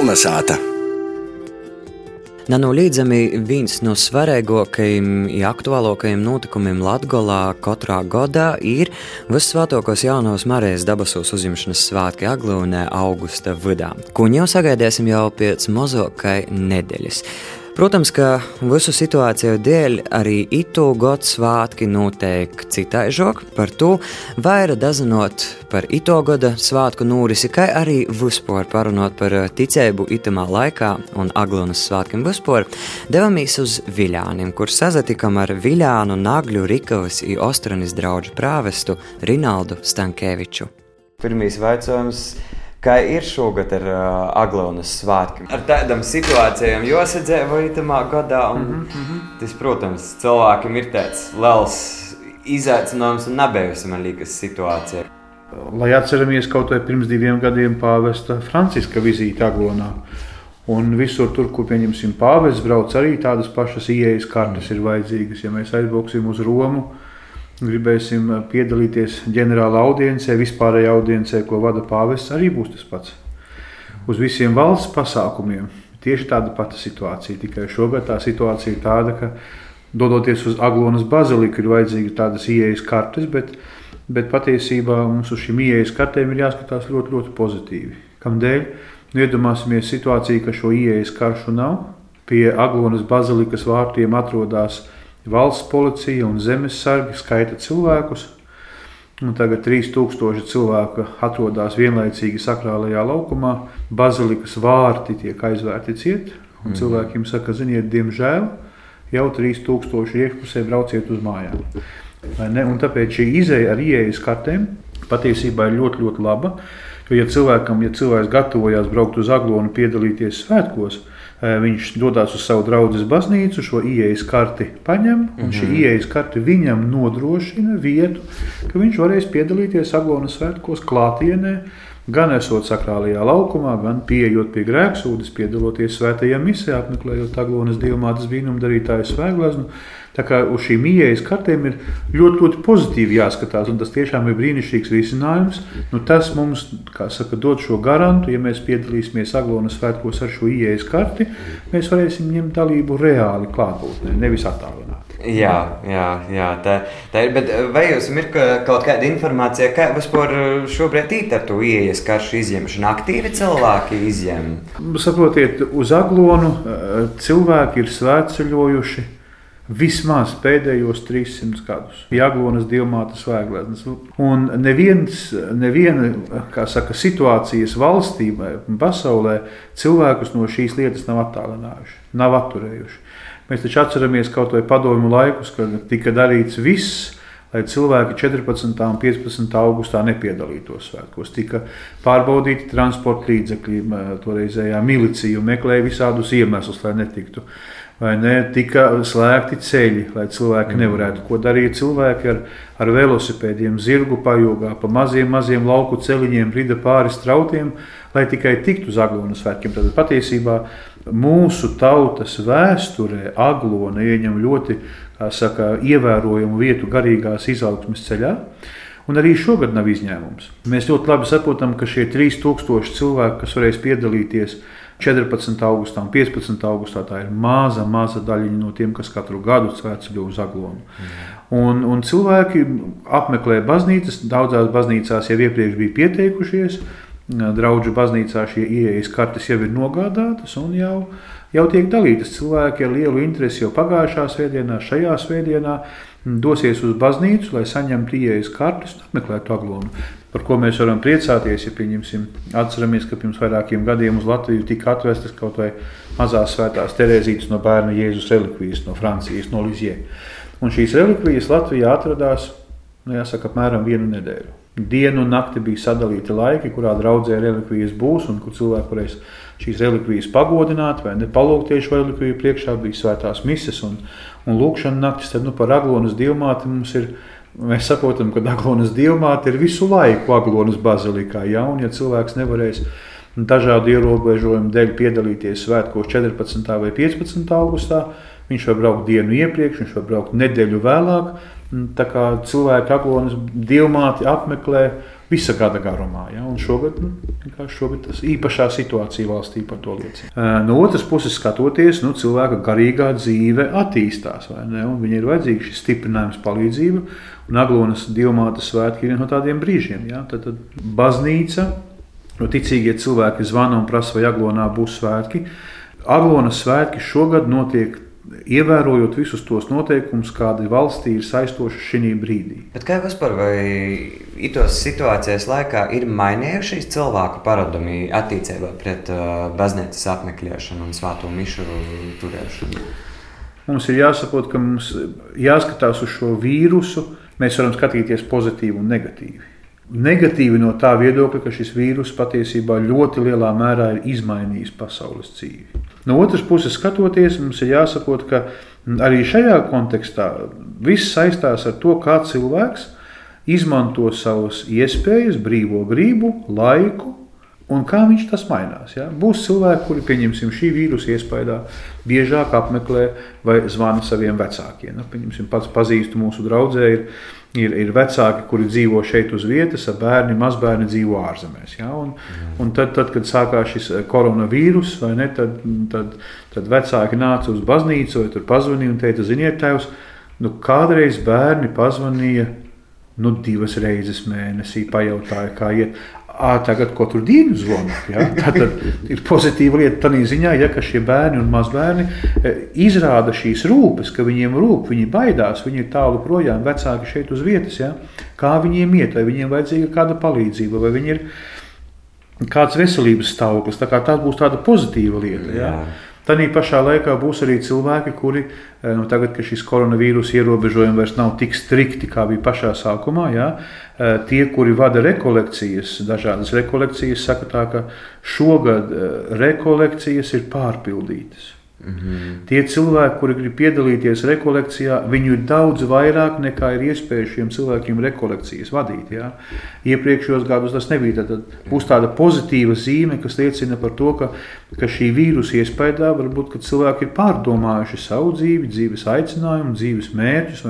Kolnesāta! Nanolīdzami viens no svarīgākajiem, ja aktuālākajiem notikumiem Latvijā katrā gadā ir Vissvētākos jaunās Marijas dabasos uzņemšanas svētki Aglūnē augusta vidā, ko jau sagaidīsim jau pēc mazākai nedēļas. Protams, ka visu situāciju dēļ arī itu gadu svētki notiek citaižok, par to vairāk dazinot par ito gada svētku nūrisi, kā arī vispār parunot par ticēbu itamā laikā un Aglonas svētkiem vispār, devāmies uz Viļāniem, kur sazatikam ar Viļānu Nagļu Rikavas i Ostronis draugu prāvestu Rinaldu Stankeviču. Pirmīs vaicojums Kā ir šogad ar uh, Aglonas svētkiem? Ar tādām situācijām jāsadzīvoja tamā gadā. Un, mm -hmm. Tas, protams, cilvēkam ir tāds liels izaicinājums un nebeigusi, man liekas, situācija. Lai atceramies kaut vai pirms diviem gadiem pāvesta Franciska vizīte Aglonā. Un visur tur, kur pieņemsim pāvests, brauc arī tādas pašas ieejas kartes ir vajadzīgas. Ja mēs aizbrauksim uz Romu, gribēsim piedalīties ģenerāla audiencē, vispārējā audiencē, ko vada pāvests, arī būs tas pats. Uz visiem valsts pasākumiem tieši tāda pati situācija. Tikai šogad tā situācija ir tāda, ka dodoties uz Aglonas baziliku, ir vajadzīgas tādas ieejas kartes, bet, bet patiesībā mums uz šīm ieejas kartēm ir jāskatās ļoti, ļoti pozitīvi. Kamdēļ? Nu, iedomāsimies situāciju, ka šo ieejas karšu nav. Pie Aglonas bazilikas vārtiem atrodas Valsts policija un zemes sargi skaita cilvēkus. Un tagad 3000 cilvēku atrodas vienlaicīgi sakrālajā laukumā. Bazilikas vārti tiek aizvērti ciet. Mm. Cilvēkiem saka, ziniet, diemžēl jau 3000 iekšpusē brauciet uz mājām. Tāpēc šī izēja ar ieejas kartēm patiesībā ir ļoti, ļoti laba. Jo, ja cilvēkam, ja cilvēks gatavojas braukt uz Aglonu, piedalīties svētkos, Eh, viņš dodas uz savu draugu baznīcu, šo ieejas karti paņem, un mm -hmm. šī mhm. ieejas karte viņam nodrošina vietu, ka viņš varēs piedalīties Aglonas svētkos klātienē. Gan esot sakrālajā laukumā, gan pieejot pie grēksūdes, piedaloties svētajā misē, apmeklējot Aglonas dievmātes brīnumu darītāju svētgleznu. Tā kā uz šīm ieejas kartēm ir ļoti, ļoti pozitīvi jāskatās, un tas tiešām ir brīnišķīgs risinājums. Nu, tas mums, kā saka, dod šo garantu, ja mēs piedalīsimies Aglonas svētkos ar šo ieejas karti, mēs varēsim ņemt dalību reāli klātbūtnē, nevis attālināti. Jā, jā, jā tā, tā ir. Bet vai jums ir kaut kāda informācija, kā vispār šobrīd ir ar to ieejas karšu izņemšanu? Aktīvi cilvēki izņem. Saprotiet, uz aglonu eh, cilvēki ir svētceļojuši vismaz pēdējos 300 gadus. Jaglonas diamātas vēglētnes. Un neviens, neviena saka, situācijas valstī vai pasaulē cilvēkus no šīs lietas nav attālinājuši, nav atturējuši. Mēs taču atceramies kaut vai padomu laikus, kad tika darīts viss. Lai cilvēki 14. un 15. augustā nepiedalītos svētkos, tika pārbaudīti transporta līdzekļi, toreizējā milicija meklēja visādus iemeslus, lai netiktu uh, vai ne, tika slēgti ceļi, lai cilvēki mm. nevarētu. Ko darīja cilvēki ar, ar velosipēdiem, zirgu pajūgā, pa maziem, maziem lauku ceļiem, rida pāri strautiem, lai tikai tiktu uz Aglonu svētkiem. Tad patiesībā mūsu tautas vēsturē Aglona ieņem ļoti saka, ievērojamu vietu garīgās izaugsmes ceļā. Un arī šogad nav izņēmums. Mēs ļoti labi saprotam, ka šie 3000 cilvēki, kas varēs piedalīties 14. augustā un 15. augustā. Tā ir maza, maza daļiņa no tiem, kas katru gadu svētceļo uz Aglonu. Un, un cilvēki apmeklē baznīcas, daudzās baznīcās jau iepriekš bija pieteikušies. Draugu baznīcā šie ieejas kartes jau ir nogādātas un jau, jau tiek dalītas. Cilvēki ar lielu interesi jau pagājušā svētdienā, šajā svētdienā dosies uz baznīcu, lai saņemtu ieejas kartes un apmeklētu aglonu par ko mēs varam priecāties. Ja pieņemsim, atceramies, ka pirms vairākiem gadiem uz Latviju tika atvestas kaut vai mazās svētās Terēzītes no bērna Jēzus relikvijas no Francijas, no Lizjē. Un šīs relikvijas Latvijā atradās, nu, jāsaka, apmēram vienu nedēļu. Dienu un nakti bija sadalīti laiki, kurā draudzē relikvijas būs un kur cilvēki varēs šīs relikvijas pagodināt vai nepalūgties relikviju priekšā. Bija svētās mises un, un lūkšana naktis. Tad nu, par Aglonas dievmāti mums ir Mēs saprotam, ka Aglonas diamāte ir visu laiku Aglonas bazilikā. Ja, un, ja cilvēks nevarēs dažādu ierobežojumu dēļ piedalīties svētkos 14. vai 15. augustā, viņš var braukt dienu iepriekš, viņš var braukt nedēļu vēlāk. Tā kā cilvēki Aglonas diamāti apmeklē visa gada garumā. Ja? Un šogad, nu, šogad tas īpašā situācija valstī par to liecina. No otras puses, skatoties, nu, cilvēka garīgā dzīve attīstās, viņa ir vajadzīga šis stiprinājums, palīdzība. Un Aglonas diamāta svētki ir viens no tādiem brīžiem. Ja? Tad, tad baznīca, no ticīgie cilvēki zvana un prasa, vai Aglonā būs svētki. Aglonas svētki šogad notiek ievērojot visus tos noteikumus, kādi valstī ir saistoši šī brīdī. Bet kā vispār, vai itos situācijas laikā ir mainījušies cilvēku paradumi attiecībā pret uh, baznīcas apmeklēšanu un svēto mišu turēšanu? Mums ir jāsaprot, ka mums jāskatās uz šo vīrusu. Mēs varam skatīties pozitīvi un negatīvi. Negatīvi no tā viedokļa, ka šis vīrus patiesībā ļoti lielā mērā ir izmainījis pasaules dzīvi. No otras puses, skatoties, mums ir jāsaprot, ka arī šajā kontekstā viss saistās ar to, kā cilvēks izmanto savas iespējas, brīvo gribu, laiku. Un kā viņš tas mainās? Ja? Būs cilvēki, kuri, pieņemsim, šī vīrusa iespējā biežāk apmeklē vai zvana saviem vecākiem. Nu, pieņemsim, pats pazīstu mūsu draugu ir, ir vecāki, kuri dzīvo šeit uz vietas, ar bērni, mazbērni dzīvo ārzemēs. Ja? Un, un tad, tad, kad sākās šis eh, koronavīrus, ne, tad, tad, tad vecāki nāca uz baznīcu vai tur pazvanīja un teica, ziniet, tēvs, nu, kādreiz bērni pazvanīja nu, divas reizes mēnesī, pajautāja, kā iet tagad katru dienu zvanu. Ja? Tā ir pozitīva lieta tādā ziņā, ja, ka šie bērni un mazbērni e, izrāda šīs rūpes, ka viņiem rūp, viņi baidās, viņi ir tālu projām, vecāki šeit uz vietas. Ja? Kā viņiem iet, vai viņiem vajadzīga kāda palīdzība, vai viņi ir kāds veselības stāvoklis. Tā, tā būs tāda pozitīva lieta. Ja? Jā. Tādā pašā laikā būs arī cilvēki, kuri eh, nu, tagad, kad šis koronavīrus ierobežojumi vairs nav tik strikti, kā bija pašā sākumā, ja, eh, tie, kuri vada rekolekcijas, dažādas rekolekcijas, saka tā, ka šogad eh, rekolekcijas ir pārpildītas. Mm -hmm. Tie cilvēki, kuri grib piedalīties rekolekcijā, viņu ir daudz vairāk nekā ir iespēja šiem cilvēkiem rekolekcijas vadīt. Ja? Iepriekšējos gados tas nebija. Tad būs tāda pozitīva zīme, kas liecina par to, ka, ka šī vīrusa iespējā varbūt cilvēki ir pārdomājuši savu dzīvi, dzīves aicinājumu, dzīves mērķus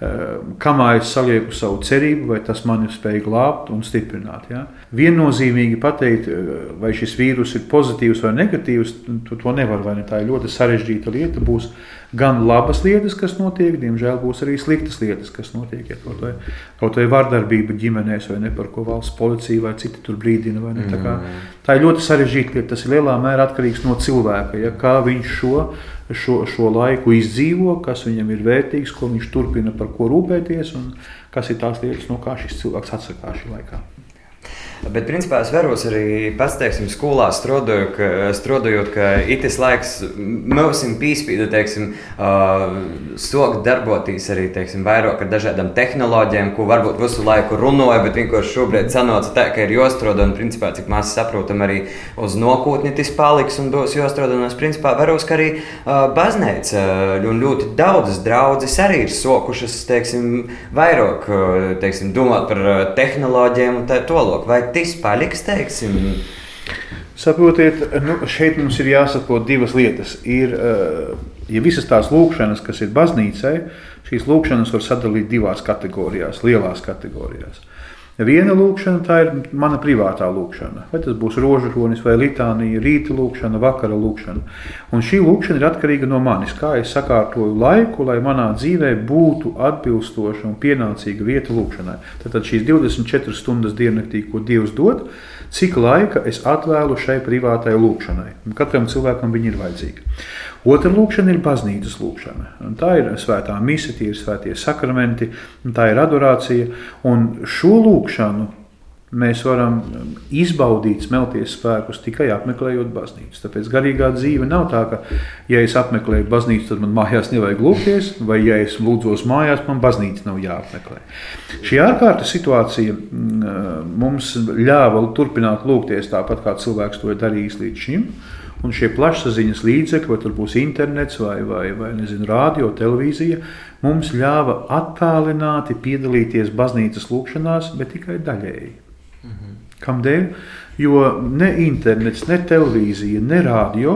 kamā es salieku savu cerību, vai tas mani spēj glābt un stiprināt. Ja? Viennozīmīgi pateikt, eh, vai šis vīrus ir pozitīvs vai negatīvs, to, to nevar. Ne? Tā ir ļoti sarežģīta lieta. Būs gan labas lietas, kas notiek, diemžēl būs arī sliktas lietas, kas notiek. Ja kaut, vai, kaut vai vardarbība ģimenēs, vai ne par ko valsts policija vai citi tur brīdina. Tā, kā, mm. tā ir ļoti sarežģīta lieta. Tas ir lielā mērā atkarīgs no cilvēka, ja? kā viņš šo šo, šo laiku izdzīvo, kas viņam ir vērtīgs, ko viņš turpina par ko rūpēties un kas ir tās lietas, no kā šis cilvēks atsakās šī laikā. Bet, principā, es varos arī pats, teiksim, skolā strādājot, ka, strādājot, ka itis laiks mums pīspīda, teiksim, uh, sokt darboties arī, teiksim, vairāk ar dažādām tehnoloģijām, ko varbūt visu laiku runāja, bet vienkārši šobrīd sanāca tā, ka ir jāstrādā, un, principā, cik mēs saprotam, arī uz nākotni tas paliks un būs jāstrādā. Un es, principā, varos, ka arī uh, baznīca un ļoti daudzas draudzes arī ir sokušas, teiksim, vairāk, teiksim, domāt par tehnoloģijām un tā tālāk tas paliks, teiksim? Saprotiet, nu, šeit mums ir jāsaprot divas lietas. Ir, eh, ja visas tās lūkšanas, kas ir baznīcai, šīs lūkšanas var sadalīt divās kategorijās, lielās kategorijās. Viena lūkšana, tā ir mana privātā lūkšana. Vai tas būs rožaronis vai litānija, rīta lūkšana, vakara lūkšana. Un šī lūkšana ir atkarīga no manis, kā es sakārtoju laiku, lai manā dzīvē būtu atbilstoša un pienācīga vieta lūkšanai. Tad šīs 24 stundas diennaktī, ko Dievs dod, cik laika es atvēlu šai privātai lūkšanai. Katram cilvēkam viņa ir vajadzīga. Otra lūkšana ir baznīcas lūkšana. Un tā ir svētā mise, tie ir svētie sakramenti, tā ir adorācija. Un šo lūkšanu mēs varam izbaudīt, smelties spēkus tikai apmeklējot baznīcu. Tāpēc garīgā dzīve nav tā, ka, ja es apmeklēju baznīcu, tad man mājās nevajag lūgties, vai ja es lūdzos mājās, man baznīca nav jāapmeklē. Šī ārkārtas situācija mm, mums ļāva turpināt lūgties tāpat, kā cilvēks to ir darījis līdz šim. Un šie plašsaziņas līdzekļi, vai tur būs internets, vai, vai, vai nezinu, radio, televīzija, mums ļāva attālināti piedalīties baznīcas lūkšanās, bet tikai daļēji. Mhm. Kādēļ? Jo ne internets, ne televīzija, ne radio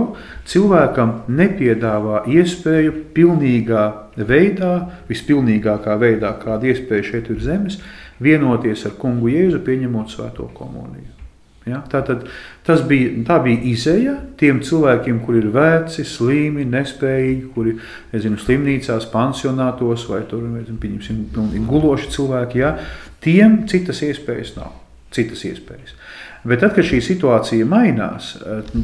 cilvēkam nepiedāvā iespēju pilnīgā veidā, vispilnīgākā veidā, kāda iespēja šeit ir zemes, vienoties ar kungu Jēzu, pieņemot svēto komuniju. Ja? Tātad, bija, tā bija izēja tiem cilvēkiem, kuri ir veci, slimi, nespējīgi, kuri nezinu, slimnīcās, pansionātos vai tur, nezinu, guloši cilvēki. Ja? Tiem citas iespējas nav. Citas iespējas. Bet tad, kad šī situācija mainās,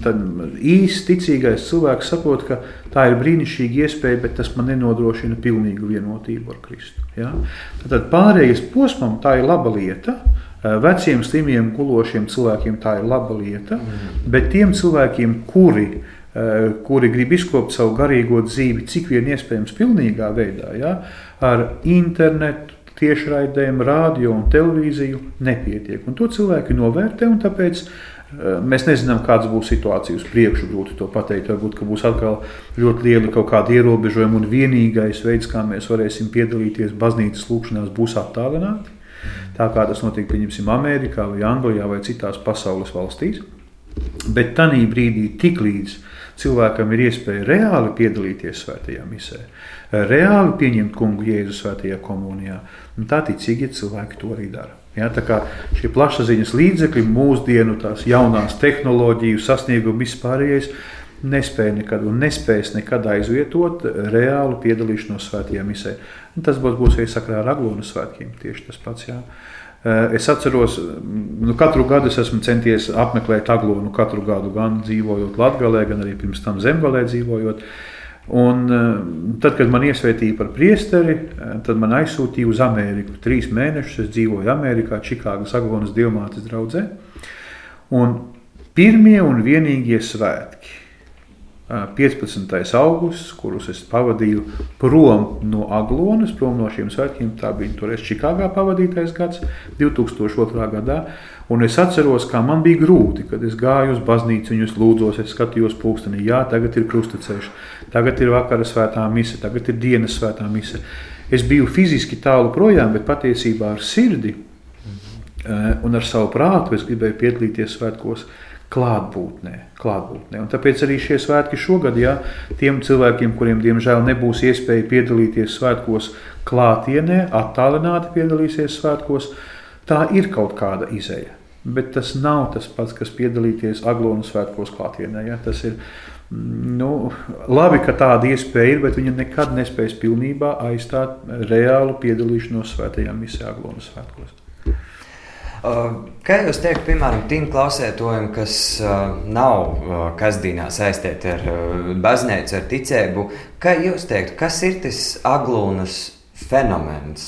tad īsti ticīgais cilvēks saprot, ka tā ir brīnišķīga iespēja, bet tas man nenodrošina pilnīgu vienotību ar Kristu. Ja? Tad pārējais posmam tā ir laba lieta. Veciem, slimiem, gulošiem cilvēkiem tā ir laba lieta, mm. bet tiem cilvēkiem, kuri, kuri grib izkopt savu garīgo dzīvi, cik vien iespējams, pilnīgā veidā, ja, ar internetu, tiešraidēm, radio un televīziju nepietiek. Un to cilvēki novērtē, un tāpēc mēs nezinām, kāda būs situācija uz priekšu. Grūti to pateikt. Varbūt būs atkal ļoti liela kaut kāda ierobežojuma, un vienīgais veids, kā mēs varēsim piedalīties baznīcas lūkšanās, būs attālināti tā kā tas notiek pieņemsim Amerikā vai Anglijā vai citās pasaules valstīs. Bet tajā brīdī, tiklīdz cilvēkam ir iespēja reāli piedalīties svētajā misē, reāli pieņemt kungu Jēzu svētajā komunijā, tā ticīgie cilvēki to arī dara. Ja, tā kā šie plašsaziņas līdzekļi, mūsdienu tās jaunās tehnoloģiju sasniegumi vispārējais, nespēja nekad un nespēs nekad aizvietot reālu piedalīšanos svētajā misē. Tas būs, būs arī sakrā ar Aglonas svētkiem. Tieši tas pats. Jā. Eh, es atceros, nu, katru gadu es esmu centies apmeklēt Aglonu, katru gadu gan dzīvojot Latvijā, gan arī pirms tam Zemgalē dzīvojot. Un, eh, tad, kad man iesvētīja par priesteri, eh, tad man aizsūtīja uz Ameriku. Trīs mēnešus es dzīvoju Amerikā, Čikāgas Aglonas diamātes draudzē. Un pirmie un vienīgie svētki 15. augusts, kurus es pavadīju prom no Aglonas, prom no šiem svētkiem. Tā bija toreiz Čikāgā pavadītais gads, 2002. gadā. Un es atceros, kā man bija grūti, kad es gāju uz baznīcu, es lūdzos, es skatījos pulkstenī, jā, tagad ir krustaceļš, tagad ir vakara svētā mise, tagad ir dienas svētā mise. Es biju fiziski tālu projām, bet patiesībā ar sirdi un ar savu prātu es gribēju piedalīties svētkos klātbūtnē. klātbūtnē. Un tāpēc arī šie svētki šogad, ja tiem cilvēkiem, kuriem diemžēl nebūs iespēja piedalīties svētkos klātienē, attālināti piedalīsies svētkos, tā ir kaut kāda izēja. Bet tas nav tas pats, kas piedalīties Aglonas svētkos klātienē. Ja? Tas ir nu, labi, ka tāda iespēja ir, bet viņa nekad nespēs pilnībā aizstāt reālu piedalīšanos svētajā misijā Aglonas svētkos. Kā jūs teikt, piemēram, tiem klausētājiem, kas nav kasdienā saistīti ar baznīcu, ar ticību, kā jūs teikt, kas ir tas aglūnas fenomens,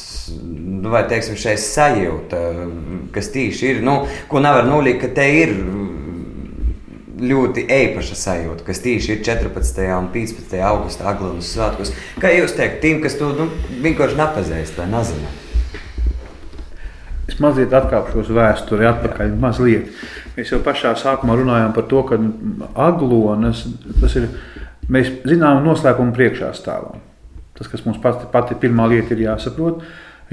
vai teiksim, šeit sajūta, kas tieši ir, nu, ko nevar nolikt, ka te ir ļoti īpaša sajūta, kas tieši ir 14. un 15. augustā Aglūnas svētkos. Kā jūs teikt, tiem, kas to nu, vienkārši nepazīst vai nezina? Mazliet atkāpšos vēsturē, atpakaļ. Mazliet. Mēs jau pašā sākumā runājām par to, ka aglonas ir. Mēs zinām, noslēpumu priekšā stāvam. Tas, kas mums pati, pati pirmā lieta ir jāsaprot,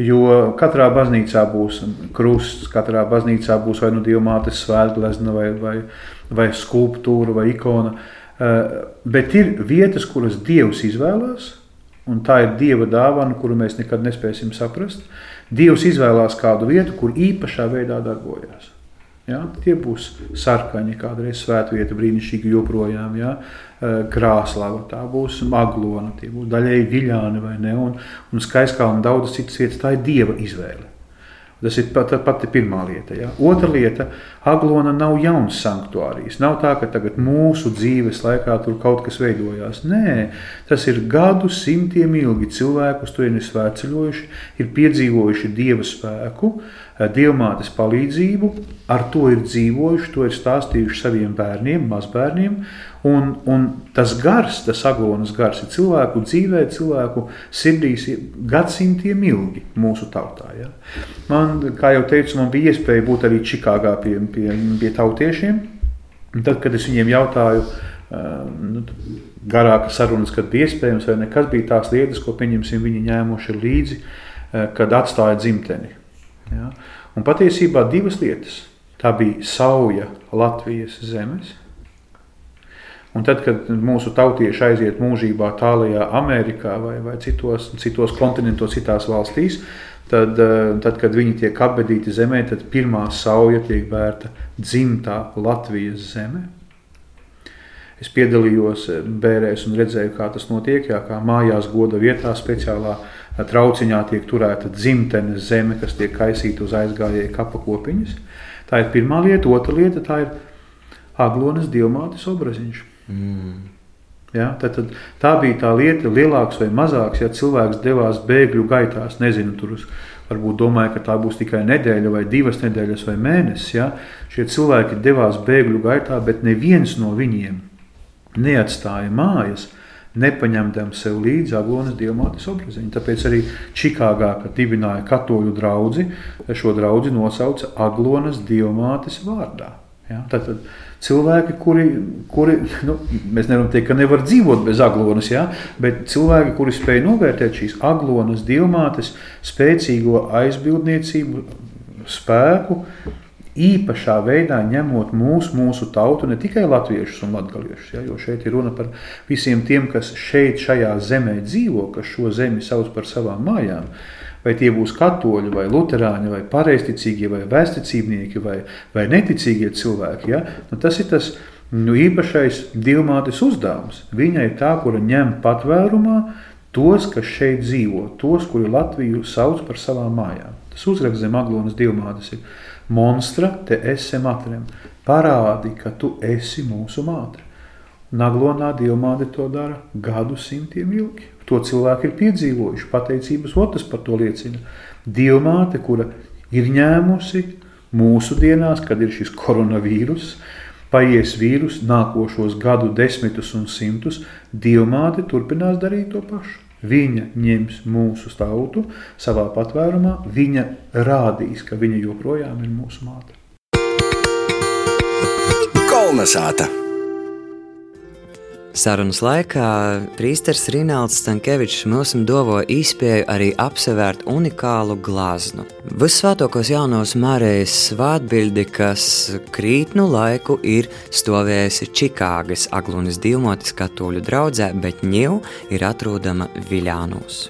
jo katrā baznīcā būs krusts, katrā baznīcā būs vai nu diamātes svētglezna, vai, vai, vai skulptūra, vai ikona. Eh, bet ir vietas, kuras Dievs izvēlās, un tā ir Dieva dāvana, kuru mēs nekad nespēsim saprast. Dievs izvēlās kādu vietu, kur īpašā veidā darbojas. Ja? Tie būs sarkaņi, kādreiz svētvieta, brīnišķīgi joprojām. Ja? Krāslava, tā būs maglona, tie būs daļēji viļāni vai ne, un, un skaiskā un daudzas citas vietas. Tā ir Dieva izvēle. Tas ir pat, pati pirmā lieta. Ja? Otra lieta - Aglona nav jauns sanktuārijas. Nav tā, ka tagad mūsu dzīves laikā tur kaut kas veidojās. Nē, tas ir gadu simtiem ilgi cilvēku, tur ir svētceļojuši, ir piedzīvojuši dieva spēku, dievmātes palīdzību, ar to ir dzīvojuši, to ir stāstījuši saviem bērniem, mazbērniem. Un, un tas gars, tas aglonas gars, ir cilvēku dzīvē, cilvēku sirdīs gadsimtiem ilgi mūsu tautā. Ja? Man, kā jau teicu, man bija iespēja būt arī Čikāgā pie, pie, pie tautiešiem. Un tad, kad es viņiem jautāju, nu, garākas sarunas, kad bija iespējams, vai ne, kas bija tās lietas, ko viņi ņēmuši līdzi, kad atstāja dzimteni. Ja? Un patiesībā divas lietas. Tā bija sauja Latvijas zemes, Un tad, kad mūsu tautieši aiziet mūžībā tālajā Amerikā vai, vai citos, citos kontinentos, citās valstīs, tad, eh, tad, kad viņi tiek apbedīti zemē, tad pirmā sauja tiek vērta dzimtā Latvijas zeme. Es piedalījos eh, bērēs un redzēju, kā tas notiek. Jā, kā mājās goda vietā speciālā eh, trauciņā tiek turēta dzimtenes zeme, kas tiek kaisīta uz aizgājēju kapa kopiņas. Tā ir pirmā lieta. Otra lieta tā ir Aglonas diamātes obraziņš. Mm. Ja, tad, tad tā bija tā lieta, lielāks vai mazāks, ja cilvēks devās bēgļu gaitās. Nezinu, tur uz, varbūt domāja, ka tā būs tikai nedēļa, vai divas nedēļas, vai mēnesis. Ja. Šie cilvēki devās bēgļu gaitā, bet neviens no viņiem neatstāja mājas, nepaņemdam sev līdzi Aglonas diamātes obraziņu. Tāpēc arī Čikāgā, kad dibināja katoļu draugu, šo draugu nosauca Aglonas diamātes vārdā. Ja? Tad, tad cilvēki, kuri, kuri nu, mēs nevaram teikt, ka nevar dzīvot bez aglonas, ja? bet cilvēki, kuri spēj novērtēt šīs aglonas, diamātes, spēcīgo aizbildniecību, spēku, īpašā veidā ņemot mūsu, mūsu tautu, ne tikai latviešus un latgaliešus, ja, jo šeit ir runa par visiem tiem, kas šeit, šajā zemē dzīvo, kas šo zemi sauc par savām mājām vai tie būs katoļi, vai luterāņi, vai pareizticīgie, vai vēsticībnieki, vai, vai neticīgie cilvēki. Ja? Nu, tas ir tas nu, īpašais divmātes uzdevums. Viņa ir tā, kura ņem patvērumā tos, kas šeit dzīvo, tos, kuri Latviju sauc par savām mājām. Tas uzraksts zem Aglonas divmātes ir Monstra te esi matrem, parādi, ka tu esi mūsu māte. Naglonā diamāte to dara gadu simtiem ilgi. To cilvēki ir piedzīvojuši. Pateicības otrs par to liecina. Dievmāte, kura ir ņēmusi mūsu dienās, kad ir šis koronavīrus, paies vīrus nākošos gadu desmitus un simtus, Dievmāte turpinās darīt to pašu. Viņa ņems mūsu tautu savā patvērumā, viņa rādīs, ka viņa joprojām ir mūsu māte. Kolnesāta! Sarunas laikā Prīsters Rinalds Stankevičs mums dovo īspēju arī apsevērt unikālu glaznu. Visvētokos jaunos mārējas svātbildi, kas krītnu laiku ir stovējusi Čikāgas Aglunas divmotis katoļu draudzē, bet ņev ir atrodama Viļānūs.